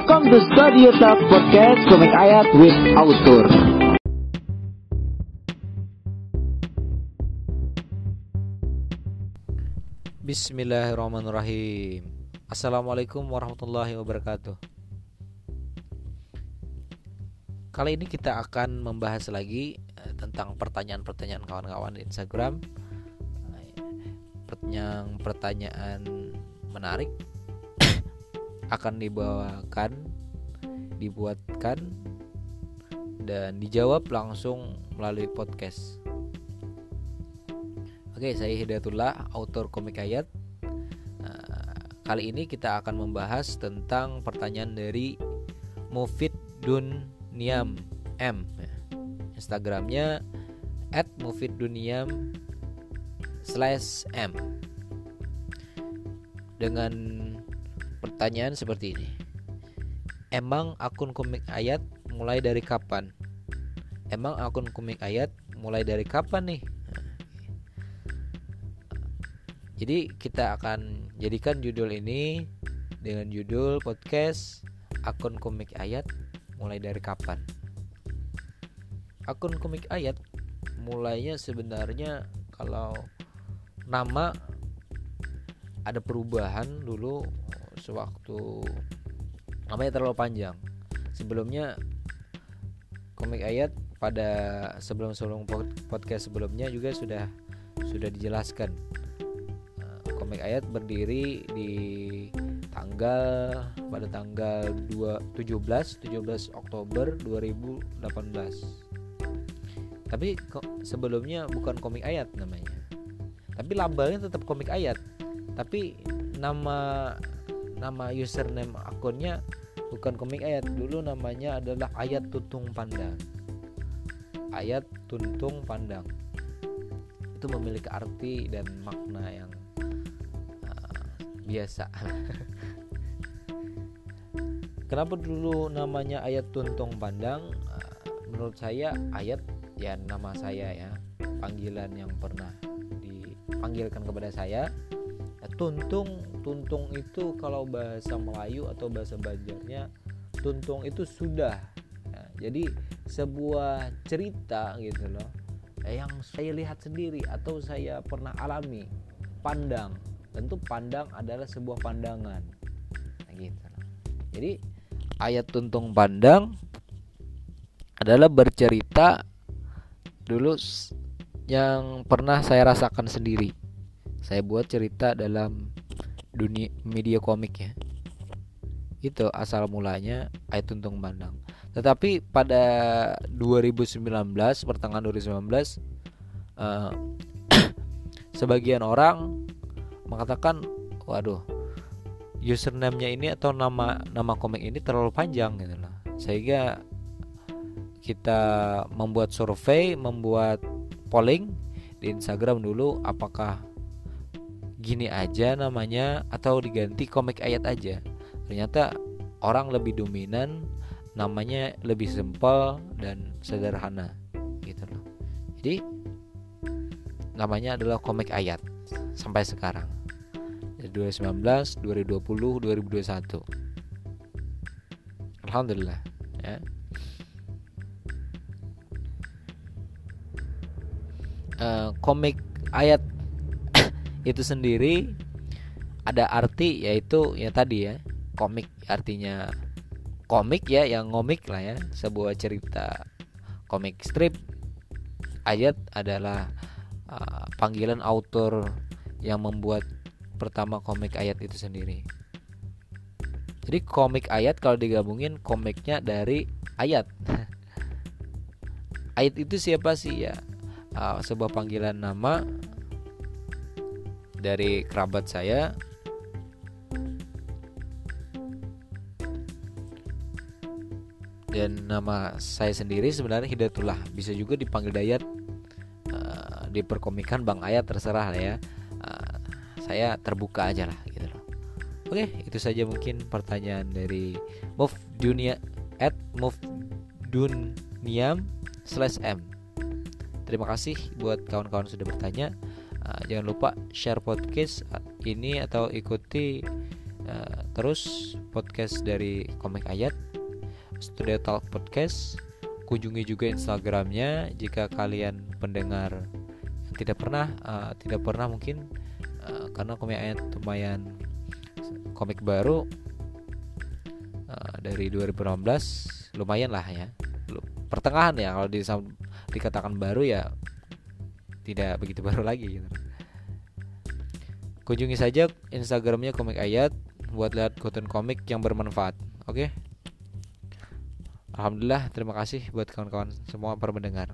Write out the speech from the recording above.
Welcome to Studio Talk Podcast Komik Ayat with Author. Bismillahirrahmanirrahim. Assalamualaikum warahmatullahi wabarakatuh. Kali ini kita akan membahas lagi eh, tentang pertanyaan-pertanyaan kawan-kawan di Instagram. Pertanyaan-pertanyaan menarik akan dibawakan, dibuatkan, dan dijawab langsung melalui podcast Oke, saya Hidayatullah, autor komik ayat. Nah, kali ini kita akan membahas tentang pertanyaan dari Mufid Duniam M. Instagramnya at Mufid Duniam slash M dengan pertanyaan seperti ini. Emang akun komik ayat mulai dari kapan? Emang akun komik ayat mulai dari kapan nih? Jadi kita akan jadikan judul ini dengan judul podcast akun komik ayat mulai dari kapan. Akun komik ayat mulainya sebenarnya kalau nama ada perubahan dulu sewaktu namanya terlalu panjang. Sebelumnya komik ayat pada sebelum-sebelum podcast sebelumnya juga sudah sudah dijelaskan komik ayat berdiri di tanggal pada tanggal 2 17 17 Oktober 2018. Tapi sebelumnya bukan komik ayat namanya. Tapi labelnya tetap komik ayat. Tapi nama nama username akunnya bukan komik ayat. Dulu namanya adalah ayat tuntung pandang. Ayat tuntung pandang. Itu memiliki arti dan makna yang biasa kenapa dulu namanya ayat tuntung pandang eh, menurut saya ayat ya nama saya ya panggilan yang pernah dipanggilkan kepada saya ya, tuntung tuntung itu kalau bahasa Melayu atau bahasa Banjarnya tuntung itu sudah. Ya, jadi sebuah cerita gitu loh yang saya lihat sendiri atau saya pernah alami. Pandang tentu pandang adalah sebuah pandangan. Nah, gitu jadi ayat tuntung pandang adalah bercerita dulu yang pernah saya rasakan sendiri saya buat cerita dalam dunia media komik ya. Itu asal mulanya ayat tuntung pandang tetapi pada 2019 pertengahan 2019 uh, sebagian orang mengatakan waduh username-nya ini atau nama nama komik ini terlalu panjang gitu loh. Sehingga kita membuat survei membuat polling di Instagram dulu apakah gini aja namanya atau diganti komik ayat aja ternyata orang lebih dominan namanya lebih simpel dan sederhana gitu loh jadi namanya adalah komik ayat sampai sekarang 2019, 2020, 2021. Alhamdulillah ya. Uh, komik ayat itu sendiri ada arti yaitu ya tadi ya komik artinya komik ya yang ngomik lah ya sebuah cerita komik strip ayat adalah uh, panggilan autor yang membuat pertama komik ayat itu sendiri. Jadi komik ayat kalau digabungin komiknya dari ayat. ayat itu siapa sih ya? Uh, sebuah panggilan nama dari kerabat saya. Dan nama saya sendiri sebenarnya Hidayatullah. Bisa juga dipanggil Dayat. Uh, diperkomikan Bang Ayat terserah lah ya. Saya terbuka aja lah gitu loh. Oke itu saja mungkin pertanyaan dari move dunia at move duniam slash m. Terima kasih buat kawan-kawan sudah bertanya uh, jangan lupa share podcast ini atau ikuti uh, terus podcast dari komik ayat Studio Talk Podcast. Kunjungi juga Instagramnya jika kalian pendengar yang tidak pernah uh, tidak pernah mungkin uh, karena komik ayat lumayan komik baru uh, dari 2016 lumayan lah ya. Pertengahan ya kalau di, dikatakan baru ya tidak begitu baru lagi gitu. kunjungi saja instagramnya komik ayat buat lihat konten komik yang bermanfaat oke okay? Alhamdulillah terima kasih buat kawan-kawan semua para mendengar